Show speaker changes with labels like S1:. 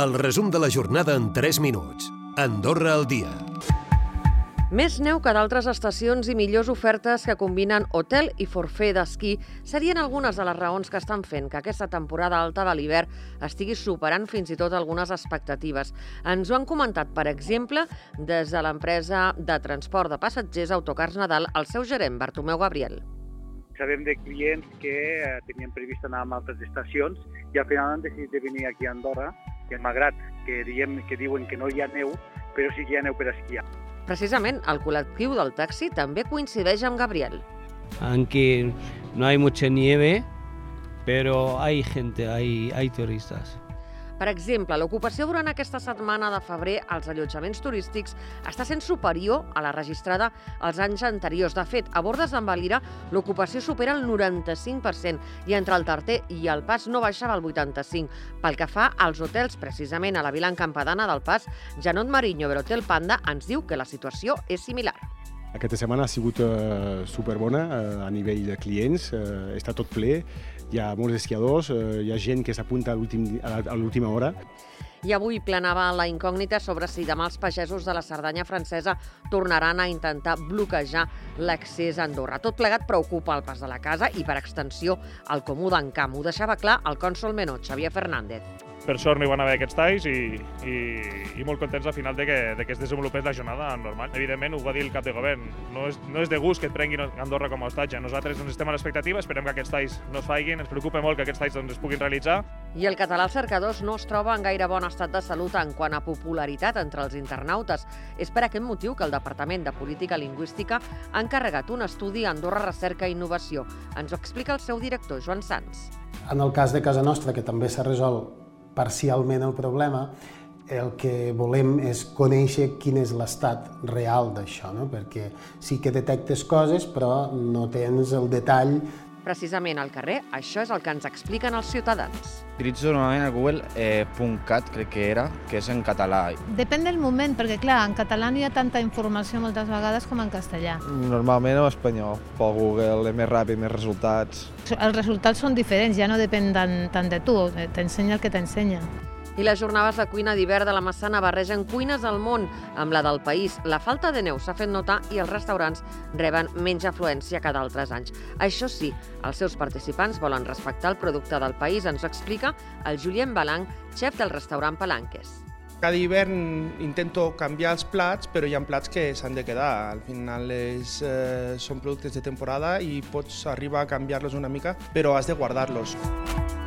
S1: El resum de la jornada en 3 minuts. Andorra al dia.
S2: Més neu que d'altres estacions i millors ofertes que combinen hotel i forfait d'esquí serien algunes de les raons que estan fent que aquesta temporada alta de l'hivern estigui superant fins i tot algunes expectatives. Ens ho han comentat, per exemple, des de l'empresa de transport de passatgers Autocars Nadal, el seu gerent, Bartomeu Gabriel.
S3: Sabem de clients que eh, tenien previst anar a altres estacions i al final han decidit de venir aquí a Andorra, que malgrat que, diem, que diuen que no hi ha neu, però sí que hi ha neu per esquiar.
S2: Precisament, el col·lectiu del taxi també coincideix amb Gabriel.
S4: Aunque no hay mucha nieve, pero hay gente, hay, hay turistas.
S2: Per exemple, l'ocupació durant aquesta setmana de febrer als allotjaments turístics està sent superior a la registrada els anys anteriors. De fet, a Bordes d'en Valira l'ocupació supera el 95% i entre el Tarter i el Pas no baixava el 85%. Pel que fa als hotels, precisament a la vila encampadana del Pas, Janot Mariño de l'Hotel Panda ens diu que la situació és similar.
S5: Aquesta setmana ha sigut eh, superbona eh, a nivell de clients, eh, està tot ple, hi ha molts esquiadors, eh, hi ha gent que s'apunta a l'última hora.
S2: I avui planava la incògnita sobre si demà els pagesos de la Cerdanya francesa tornaran a intentar bloquejar l'accés a Andorra. Tot plegat preocupa el pas de la casa i, per extensió, el comú d'en Camp. Ho deixava clar el cònsol Menot, Xavier Fernández.
S6: Per sort no hi van haver aquests talls i, i, i molt contents al final de que, de que es desenvolupés la jornada normal. Evidentment, ho va dir el cap de govern, no és, no és de gust que et prenguin Andorra com a hostatge. Nosaltres doncs, estem a l'expectativa, esperem que aquests talls no es faiguin, ens preocupa molt que aquests talls doncs, es puguin realitzar
S2: I el català als cercadors no es troba en gaire bon estat de salut en quant a popularitat entre els internautes. És per aquest motiu que el Departament de Política Lingüística ha encarregat un estudi a Andorra Recerca i Innovació. Ens ho explica el seu director, Joan Sans.
S7: En el cas de casa nostra, que també s'ha resolt parcialment el problema, el que volem és conèixer quin és l'estat real d'això, no? perquè sí que detectes coses, però no tens el detall
S2: Precisament al carrer, això és el que ens expliquen els ciutadans.
S8: Utilitzo normalment el Google eh, .cat, crec que era, que és en català.
S9: Depèn del moment, perquè clar, en català no hi ha tanta informació moltes vegades com en castellà.
S10: Normalment en espanyol, pel Google, és més ràpid, més resultats.
S9: Els resultats són diferents, ja no depèn tant, tant de tu, eh, t'ensenya el que t'ensenya.
S2: I les jornades de cuina d'hivern de la Massana barregen cuines al món amb la del país. La falta de neu s'ha fet notar i els restaurants reben menys afluència que d'altres anys. Això sí, els seus participants volen respectar el producte del país, ens ho explica el Julien Balang, xef del restaurant Palanques.
S11: Cada hivern intento canviar els plats, però hi ha plats que s'han de quedar. Al final és, eh, són productes de temporada i pots arribar a canviar-los una mica, però has de guardar-los.